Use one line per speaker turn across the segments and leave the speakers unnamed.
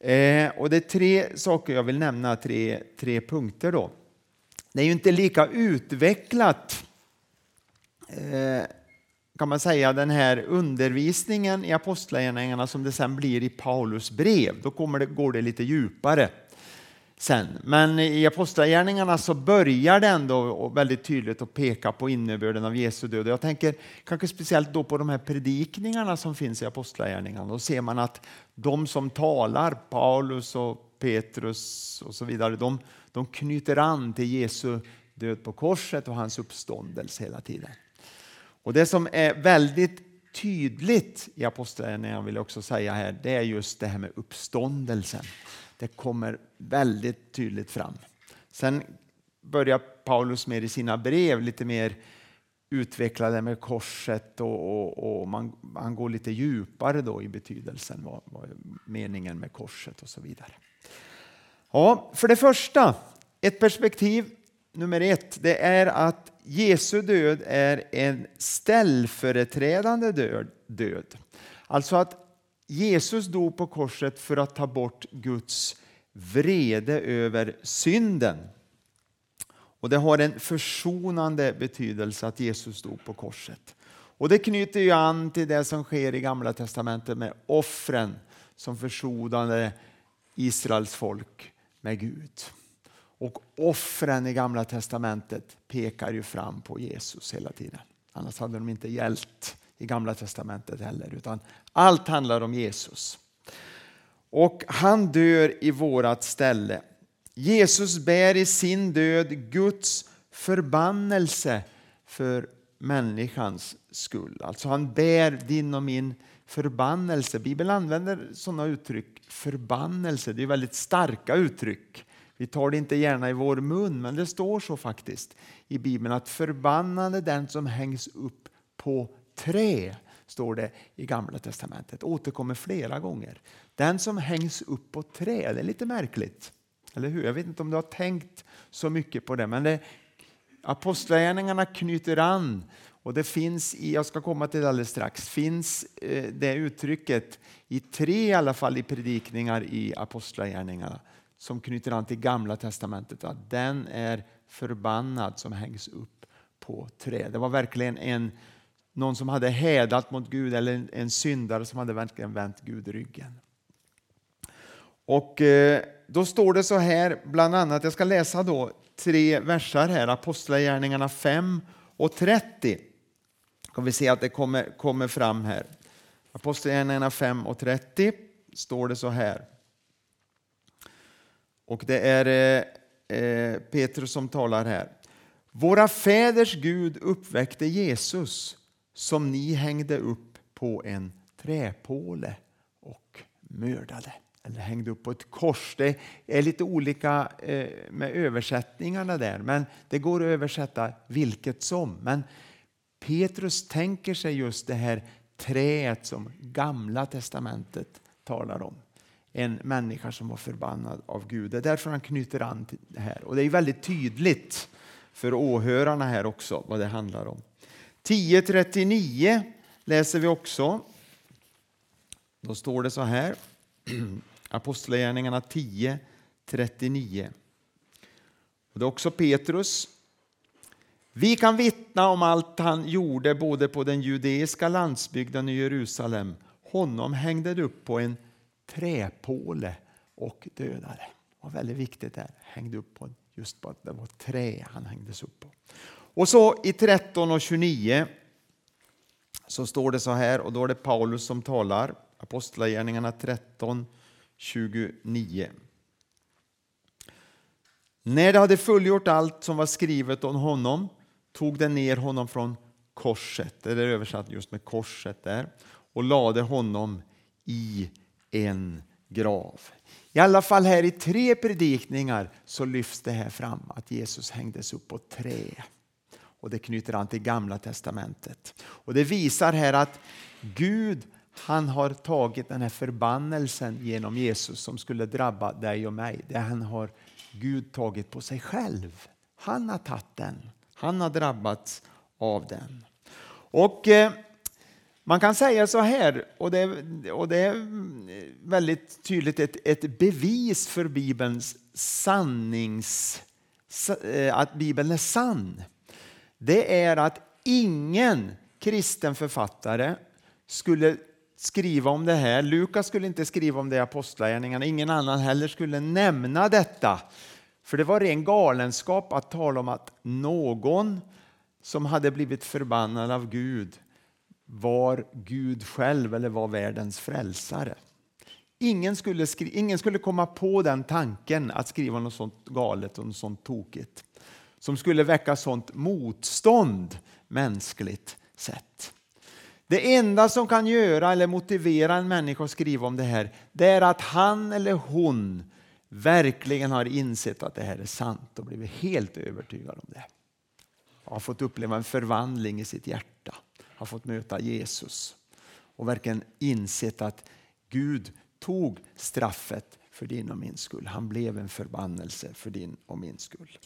Eh, och det är tre saker jag vill nämna, tre, tre punkter då. Det är ju inte lika utvecklat eh, kan man säga den här undervisningen i apostlagärningarna som det sen blir i Paulus brev. Då kommer det, går det lite djupare sen. Men i Apostlagärningarna så börjar det ändå väldigt tydligt att peka på innebörden av Jesu död. Jag tänker kanske speciellt då på de här predikningarna som finns i Apostlagärningarna. Då ser man att de som talar, Paulus och Petrus och så vidare, de, de knyter an till Jesu död på korset och hans uppståndelse hela tiden. Och Det som är väldigt tydligt i Apostlagärningarna vill jag också säga här, det är just det här med uppståndelsen. Det kommer väldigt tydligt fram. Sen börjar Paulus mer i sina brev lite mer utveckla det med korset och, och, och man, man, går lite djupare då i betydelsen, vad, vad meningen med korset och så vidare. Ja, för det första, ett perspektiv nummer ett, det är att Jesu död är en ställföreträdande död. död. Alltså att Jesus dog på korset för att ta bort Guds vrede över synden. Och Det har en försonande betydelse att Jesus dog på korset. Och Det knyter ju an till det som sker i Gamla testamentet med offren som försonade Israels folk med Gud. Och offren i Gamla testamentet pekar ju fram på Jesus hela tiden. Annars hade de inte hjälpt i Gamla testamentet heller, utan allt handlar om Jesus. Och han dör i vårat ställe. Jesus bär i sin död Guds förbannelse för människans skull. Alltså han bär din och min förbannelse. Bibeln använder sådana uttryck, förbannelse, det är väldigt starka uttryck. Vi tar det inte gärna i vår mun, men det står så faktiskt i Bibeln att förbannade den som hängs upp på trä, står det i Gamla Testamentet. återkommer flera gånger. Den som hängs upp på trä, det är lite märkligt. Eller hur? Jag vet inte om du har tänkt så mycket på det, men det, Apostlagärningarna knyter an och det finns, i, jag ska komma till det alldeles strax, finns eh, det uttrycket i tre i alla fall i predikningar i Apostlagärningarna som knyter an till Gamla Testamentet, att den är förbannad som hängs upp på trä. Det var verkligen en, någon som hade hädat mot Gud eller en, en syndare som hade verkligen vänt Gud ryggen. Och eh, då står det så här, bland annat, jag ska läsa då tre versar här, Apostlagärningarna 5 och 30. Kan vi se att det kommer, kommer fram här. Apostlagärningarna 5 och 30 står det så här. Och det är eh, eh, Petrus som talar här. Våra fäders Gud uppväckte Jesus som ni hängde upp på en träpåle och mördade. Eller hängde upp på ett kors. Det är lite olika eh, med översättningarna där, men det går att översätta vilket som. Men Petrus tänker sig just det här träet som Gamla testamentet talar om en människa som var förbannad av Gud. Det är därför han knyter an till det här. Och det är väldigt tydligt för åhörarna här också vad det handlar om. 10.39 läser vi också. Då står det så här. Apostlagärningarna 10.39. Det är också Petrus. Vi kan vittna om allt han gjorde både på den judeiska landsbygden och Jerusalem. Honom hängde de upp på en träpåle och dödade. Det var väldigt viktigt där. Hängde upp på just på att det var trä han hängdes upp på. Och så i 13 och 29 så står det så här och då är det Paulus som talar. Apostlagärningarna 13, 29. När de hade fullgjort allt som var skrivet om honom tog de ner honom från korset, det är översatt just med korset där, och lade honom i en grav. I alla fall här i tre predikningar så lyfts det här fram att Jesus hängdes upp på trä. Och det knyter an till gamla testamentet. Och det visar här att Gud han har tagit den här förbannelsen genom Jesus som skulle drabba dig och mig. Det han har Gud tagit på sig själv. Han har tagit den. Han har drabbats av den. Och eh, Man kan säga så här, och det, och det är väldigt tydligt ett, ett bevis för Bibelns sannings, eh, att Bibeln är sann. Det är att ingen kristen författare skulle skriva om det här. Lukas skulle inte skriva om det i Apostlagärningarna, ingen annan heller skulle nämna detta. För det var ren galenskap att tala om att någon som hade blivit förbannad av Gud var Gud själv eller var världens frälsare. Ingen skulle, ingen skulle komma på den tanken att skriva något sånt galet och något sånt tokigt som skulle väcka sånt motstånd mänskligt sett. Det enda som kan göra eller motivera en människa att skriva om det här det är att han eller hon verkligen har insett att det här är sant och blivit helt övertygad om det. Har fått uppleva en förvandling i sitt hjärta, har fått möta Jesus och verkligen insett att Gud tog straffet för din och min skull. Han blev en förbannelse för din och min skull.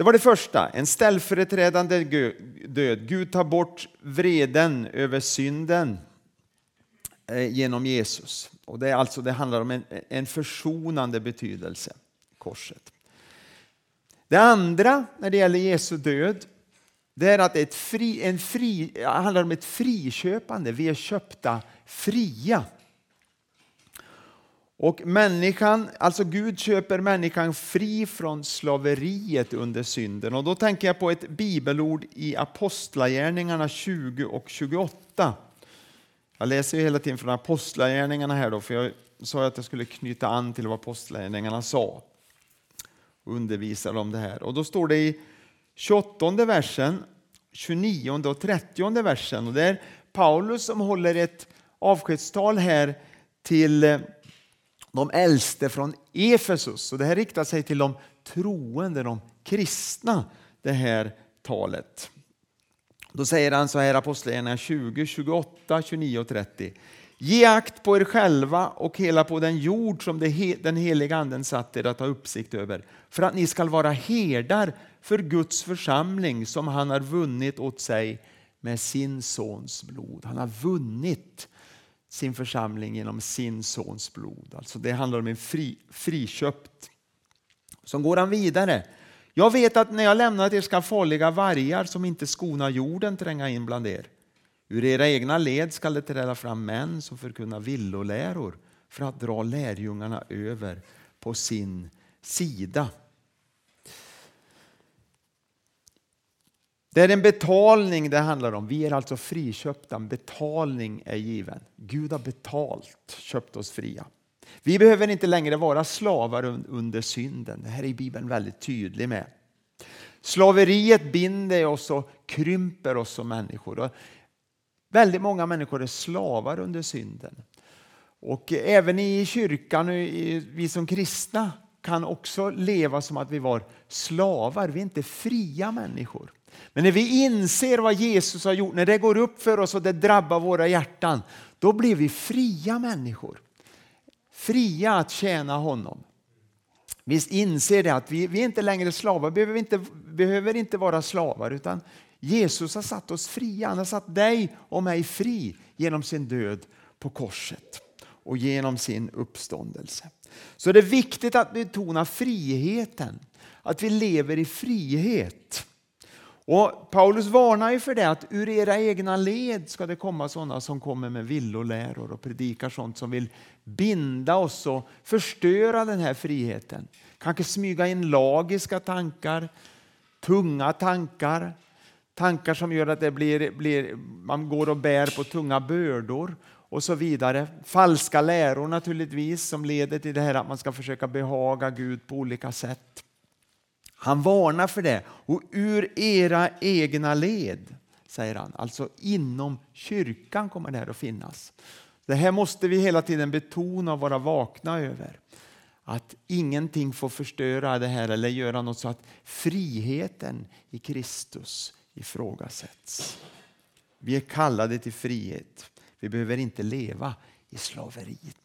Det var det första, en ställföreträdande död. Gud tar bort vreden över synden eh, genom Jesus. Och det, är alltså, det handlar om en, en försonande betydelse, korset. Det andra när det gäller Jesu död det är att ett fri, en fri, det handlar om ett friköpande. Vi är köpta fria. Och människan, alltså Gud köper människan fri från slaveriet under synden. Och då tänker jag på ett bibelord i Apostlagärningarna 20 och 28. Jag läser ju hela tiden från Apostlagärningarna här då, för jag sa att jag skulle knyta an till vad Apostlagärningarna sa. Och om det här. Och då står det i 28 versen, 29 och 30 versen. Och det är Paulus som håller ett avskedstal här till eh, de äldste från Efesus. Och det här riktar sig till de troende, de kristna, det här talet. Då säger han så här, Apostlagärningarna 20, 28, 29 och 30. Ge akt på er själva och hela på den jord som den heliga anden satt er att ha uppsikt över, för att ni skall vara herdar för Guds församling som han har vunnit åt sig med sin sons blod. Han har vunnit sin församling genom sin sons blod. Alltså det handlar om en fri, friköpt. Sen går han vidare. Jag vet att när jag lämnar er ska farliga vargar som inte skonar jorden tränga in bland er. Ur era egna led skall det träda fram män som förkunnar villoläror för att dra lärjungarna över på sin sida. Det är en betalning det handlar om. Vi är alltså friköpta. En betalning är given. Gud har betalt, köpt oss fria. Vi behöver inte längre vara slavar under synden. Det här är Bibeln väldigt tydlig med. Slaveriet binder oss och krymper oss som människor. Och väldigt många människor är slavar under synden. Och även i kyrkan, vi som kristna kan också leva som att vi var slavar. Vi är inte fria människor. Men när vi inser vad Jesus har gjort, när det går upp för oss och det drabbar våra hjärtan, då blir vi fria människor. Fria att tjäna honom. Vi inser det att vi, vi är inte längre slavar, behöver inte, behöver inte vara slavar utan Jesus har satt oss fria. Han har satt dig och mig fri genom sin död på korset och genom sin uppståndelse. Så det är viktigt att betona friheten, att vi lever i frihet. Och Paulus varnar ju för det att ur era egna led ska det komma sådana som kommer med villoläror och predikar sånt som vill binda oss och förstöra den här friheten. Kanske smyga in lagiska tankar, tunga tankar, tankar som gör att det blir, blir, man går och bär på tunga bördor och så vidare. Falska läror naturligtvis som leder till det här att man ska försöka behaga Gud på olika sätt. Han varnar för det. Och ur era egna led, säger han, alltså inom kyrkan kommer det här att finnas. Det här måste vi hela tiden betona och vara vakna över. Att ingenting får förstöra det här eller göra något så att friheten i Kristus ifrågasätts. Vi är kallade till frihet. Vi behöver inte leva i slaveriet.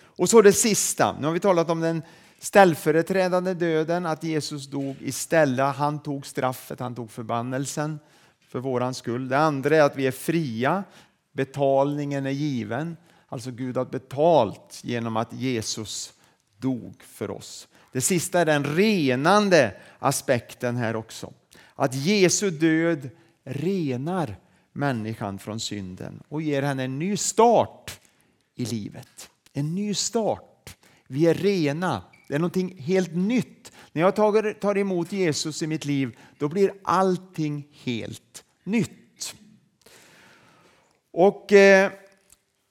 Och så det sista. Nu har vi talat om den ställföreträdande döden, att Jesus dog istället. Han tog straffet, han tog förbannelsen för våran skull. Det andra är att vi är fria. Betalningen är given. Alltså Gud har betalt genom att Jesus dog för oss. Det sista är den renande aspekten här också. Att Jesu död renar människan från synden och ger henne en ny start i livet. En ny start. Vi är rena. Det är någonting helt nytt. När jag tar emot Jesus i mitt liv, då blir allting helt nytt. Och eh,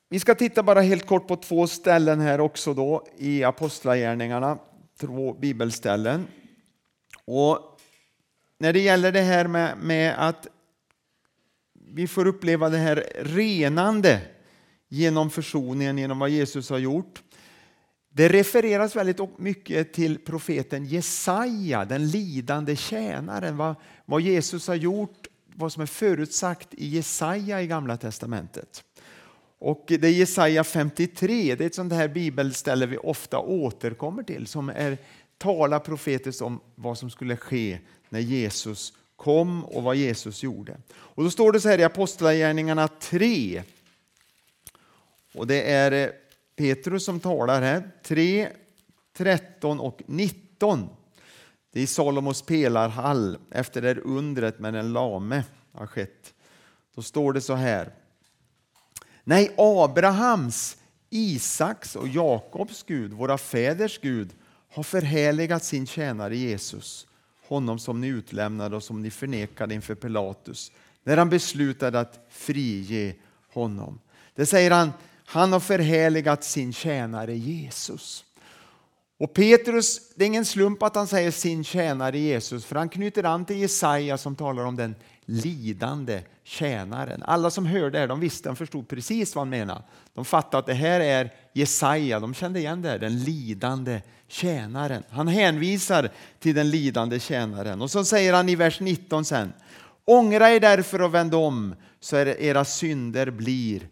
Vi ska titta bara helt kort på två ställen här också då i Apostlagärningarna, två bibelställen. Och när det gäller det här med, med att vi får uppleva det här renande genom försoningen, genom vad Jesus har gjort. Det refereras väldigt mycket till profeten Jesaja, den lidande tjänaren. Vad, vad Jesus har gjort, vad som är förutsagt i Jesaja i Gamla testamentet. Och det är Jesaja 53, det är ett sånt här bibelställe vi ofta återkommer till som är, talar profetiskt om vad som skulle ske när Jesus kom och vad Jesus gjorde. Och då står det så här i Apostlagärningarna 3. Och det är eh, Petrus som talar här. 3, 13 och 19. Det är i Salomos pelarhall efter det undret med den lame har skett. Då står det så här. Nej, Abrahams, Isaks och Jakobs Gud, våra fäders Gud, har förhärligat sin tjänare Jesus honom som ni utlämnade och som ni förnekade inför Pilatus när han beslutade att frige honom. Det säger han, han har förhärligat sin tjänare Jesus. Och Petrus, det är ingen slump att han säger sin tjänare Jesus, för han knyter an till Jesaja som talar om den lidande tjänaren. Alla som hörde det de visste, de förstod precis vad han menade. De fattade att det här är Jesaja, de kände igen det, den lidande tjänaren. Han hänvisar till den lidande tjänaren. Och så säger han i vers 19 sen, ångra er därför och vänd om så är era synder blir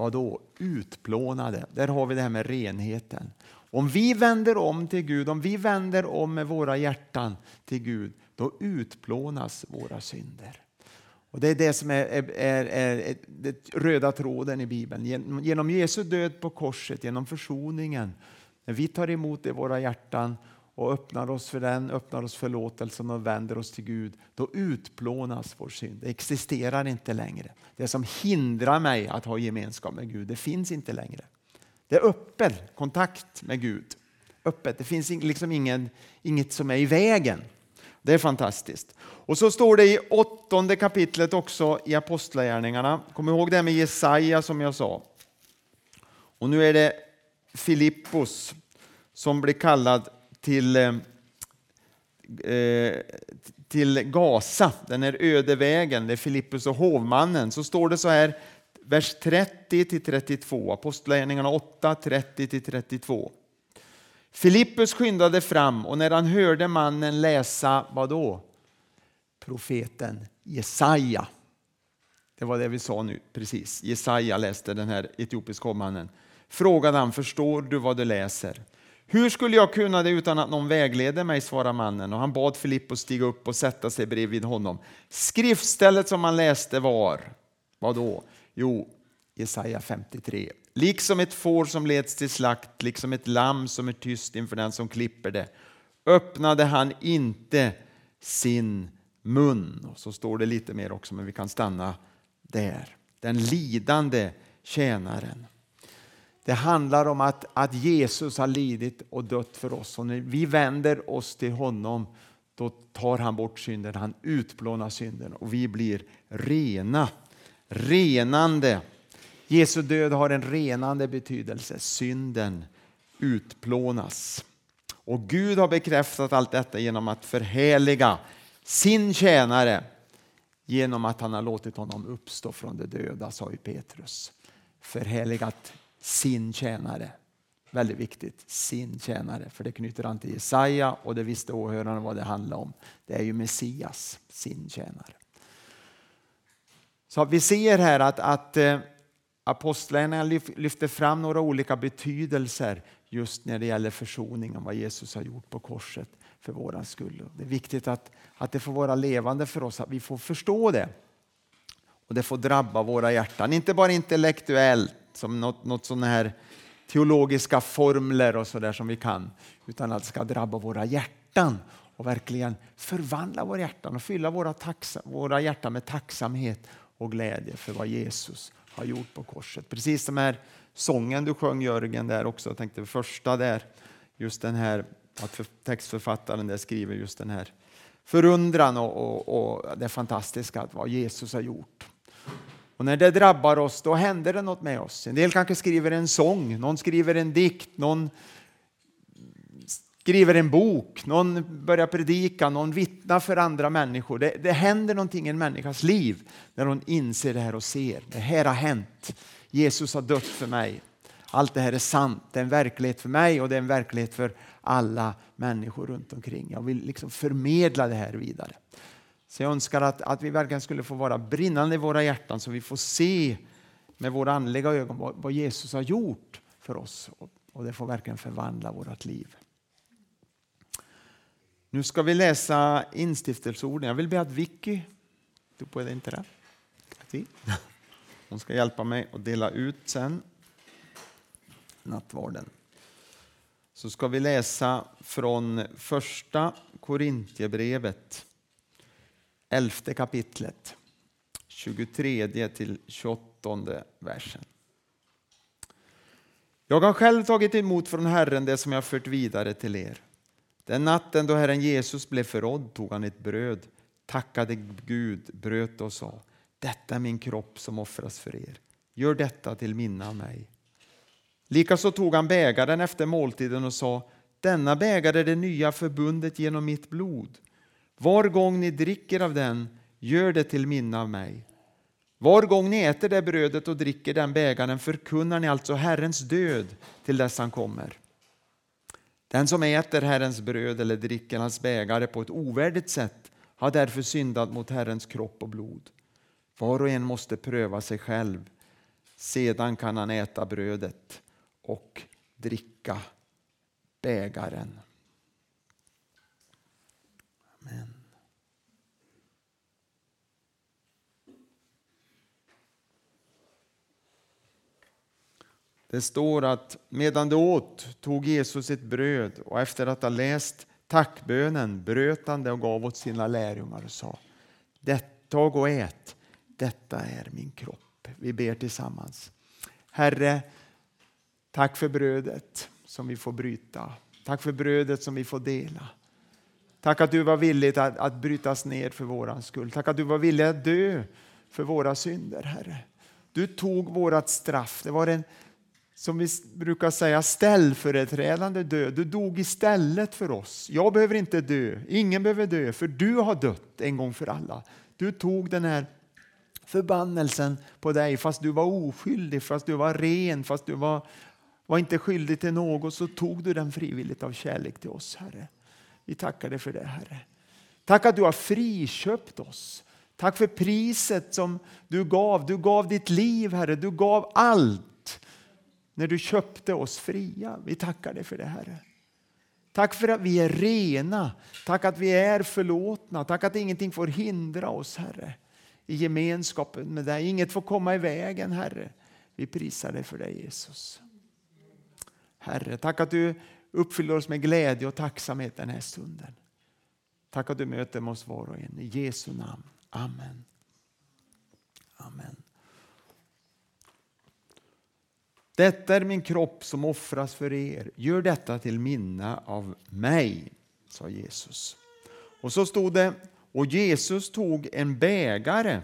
vad då? Utplånade. Där har vi det här med renheten. Om vi vänder om till Gud, om vi vänder om med våra hjärtan till Gud, då utplånas våra synder. Och Det är det som är, är, är, är den röda tråden i Bibeln. Genom Jesu död på korset, genom försoningen, när vi tar emot det i våra hjärtan och öppnar oss för den, öppnar oss förlåtelsen och vänder oss till Gud, då utplånas vår synd. Det existerar inte längre. Det som hindrar mig att ha gemenskap med Gud, det finns inte längre. Det är öppen kontakt med Gud. Öppet. Det finns liksom ingen, inget som är i vägen. Det är fantastiskt. Och så står det i åttonde kapitlet också i Apostlagärningarna. Kom ihåg det med Jesaja som jag sa. Och nu är det Filippos som blir kallad till, eh, eh till Gaza, den här öde vägen, det är Filippus och hovmannen. Så står det så här, vers 30 till 32, Apostlagärningarna 8, 30 till 32. Filippus skyndade fram och när han hörde mannen läsa, vad då? Profeten Jesaja. Det var det vi sa nu, precis. Jesaja läste den här etiopiska hovmannen. Frågade han, förstår du vad du läser? Hur skulle jag kunna det utan att någon vägleder mig, svarade mannen. Och han bad Filippus stiga upp och sätta sig bredvid honom. Skriftstället som han läste var, vad då? Jo, Jesaja 53. Liksom ett får som leds till slakt, liksom ett lamm som är tyst inför den som klipper det, öppnade han inte sin mun. Och så står det lite mer också, men vi kan stanna där. Den lidande tjänaren. Det handlar om att, att Jesus har lidit och dött för oss. Och när vi vänder oss till honom, då tar han bort synden, han utplånar synden och vi blir rena. Renande. Jesu död har en renande betydelse. Synden utplånas. Och Gud har bekräftat allt detta genom att förhärliga sin tjänare genom att han har låtit honom uppstå från de döda, sa ju Petrus. Förhärligat sin tjänare. Väldigt viktigt, sin tjänare, för det knyter an till Jesaja och det visste åhörarna vad det handlade om. Det är ju Messias, sin tjänare. Så vi ser här att, att eh, apostlarna lyfter fram några olika betydelser just när det gäller försoningen, vad Jesus har gjort på korset för våran skull. Det är viktigt att, att det får vara levande för oss, att vi får förstå det. Och det får drabba våra hjärtan, inte bara intellektuellt som något, något sån här teologiska formler och sådär som vi kan, utan att det ska drabba våra hjärtan och verkligen förvandla våra hjärtan och fylla våra, våra hjärtan med tacksamhet och glädje för vad Jesus har gjort på korset. Precis som här sången du sjöng Jörgen där också, jag tänkte första där, just den här att textförfattaren där skriver just den här förundran och, och, och det fantastiska att vad Jesus har gjort. Och när det drabbar oss, då händer det något med oss. En del kanske skriver en sång, någon skriver en dikt, någon skriver en bok, någon börjar predika, någon vittnar för andra människor. Det, det händer någonting i en människas liv när hon inser det här och ser. Det här har hänt. Jesus har dött för mig. Allt det här är sant. Det är en verklighet för mig och det är en verklighet för alla människor runt omkring. Jag vill liksom förmedla det här vidare. Så jag önskar att, att vi verkligen skulle få vara brinnande i våra hjärtan så vi får se med våra andliga ögon vad, vad Jesus har gjort för oss. Och, och det får verkligen förvandla vårt liv. Nu ska vi läsa instiftelseorden. Jag vill be att Vicky, du puede entrar. Hon ska hjälpa mig att dela ut sen nattvarden. Så ska vi läsa från första Korintierbrevet, elfte kapitlet, 23 till 28 versen. Jag har själv tagit emot från Herren det som jag fört vidare till er. Den natten då Herren Jesus blev förrådd tog han ett bröd, tackade Gud, bröt och sa Detta är min kropp som offras för er. Gör detta till minne av mig. Likaså tog han bägaren efter måltiden och sa Denna bägare är det nya förbundet genom mitt blod. Var gång ni dricker av den, gör det till minne av mig. Var gång ni äter det brödet och dricker den bägaren förkunnar ni alltså Herrens död till dess han kommer. Den som äter Herrens bröd eller dricker hans bägare på ett ovärdigt sätt har därför syndat mot Herrens kropp och blod. Var och en måste pröva sig själv. Sedan kan han äta brödet och dricka bägaren. Det står att medan de åt tog Jesus ett bröd och efter att ha läst tackbönen bröt han det och gav åt sina lärjungar och sa Tag och ät, detta är min kropp. Vi ber tillsammans. Herre, tack för brödet som vi får bryta. Tack för brödet som vi får dela. Tack att du var villig att, att brytas ner för våran skull. Tack att du var villig att dö för våra synder, Herre. Du tog vårat straff. Det var en som vi brukar säga, ställföreträdande död. Du dog istället för oss. Jag behöver inte dö, ingen behöver dö, för du har dött en gång för alla. Du tog den här förbannelsen på dig fast du var oskyldig, fast du var ren, fast du var, var inte skyldig till något så tog du den frivilligt av kärlek till oss, Herre. Vi tackar dig för det, Herre. Tack att du har friköpt oss. Tack för priset som du gav. Du gav ditt liv, Herre. Du gav allt när du köpte oss fria. Vi tackar dig för det, Herre. Tack för att vi är rena, tack att vi är förlåtna, tack att ingenting får hindra oss, Herre, i gemenskapen med dig. Inget får komma i vägen, Herre. Vi prisar dig för det, Jesus. Herre, tack att du uppfyller oss med glädje och tacksamhet den här stunden. Tack att du möter oss var och en. I Jesu namn. Amen. Amen. Detta är min kropp som offras för er. Gör detta till minne av mig, sa Jesus. Och så stod det, och Jesus tog en bägare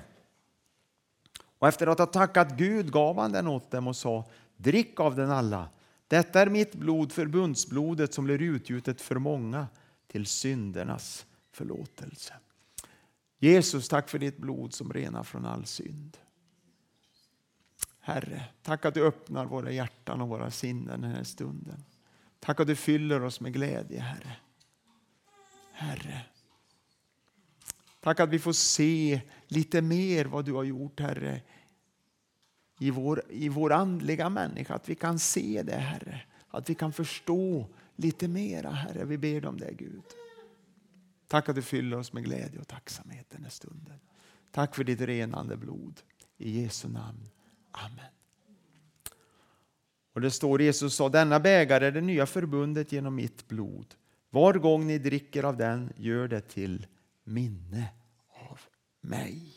och efter att ha tackat Gud gav han den åt dem och sa, drick av den alla. Detta är mitt blod, förbundsblodet som blir utgjutet för många till syndernas förlåtelse. Jesus, tack för ditt blod som renar från all synd. Herre, tack att du öppnar våra hjärtan och våra sinnen den här stunden. Tack att du fyller oss med glädje, Herre. Herre. Tack att vi får se lite mer vad du har gjort, Herre, i vår, i vår andliga människa. Att vi kan se det, Herre. Att vi kan förstå lite mera, Herre. Vi ber om det, Gud. Tack att du fyller oss med glädje och tacksamhet den här stunden. Tack för ditt renande blod. I Jesu namn. Amen. Och det står Jesus sa, denna bägare är det nya förbundet genom mitt blod. Var gång ni dricker av den, gör det till minne av mig.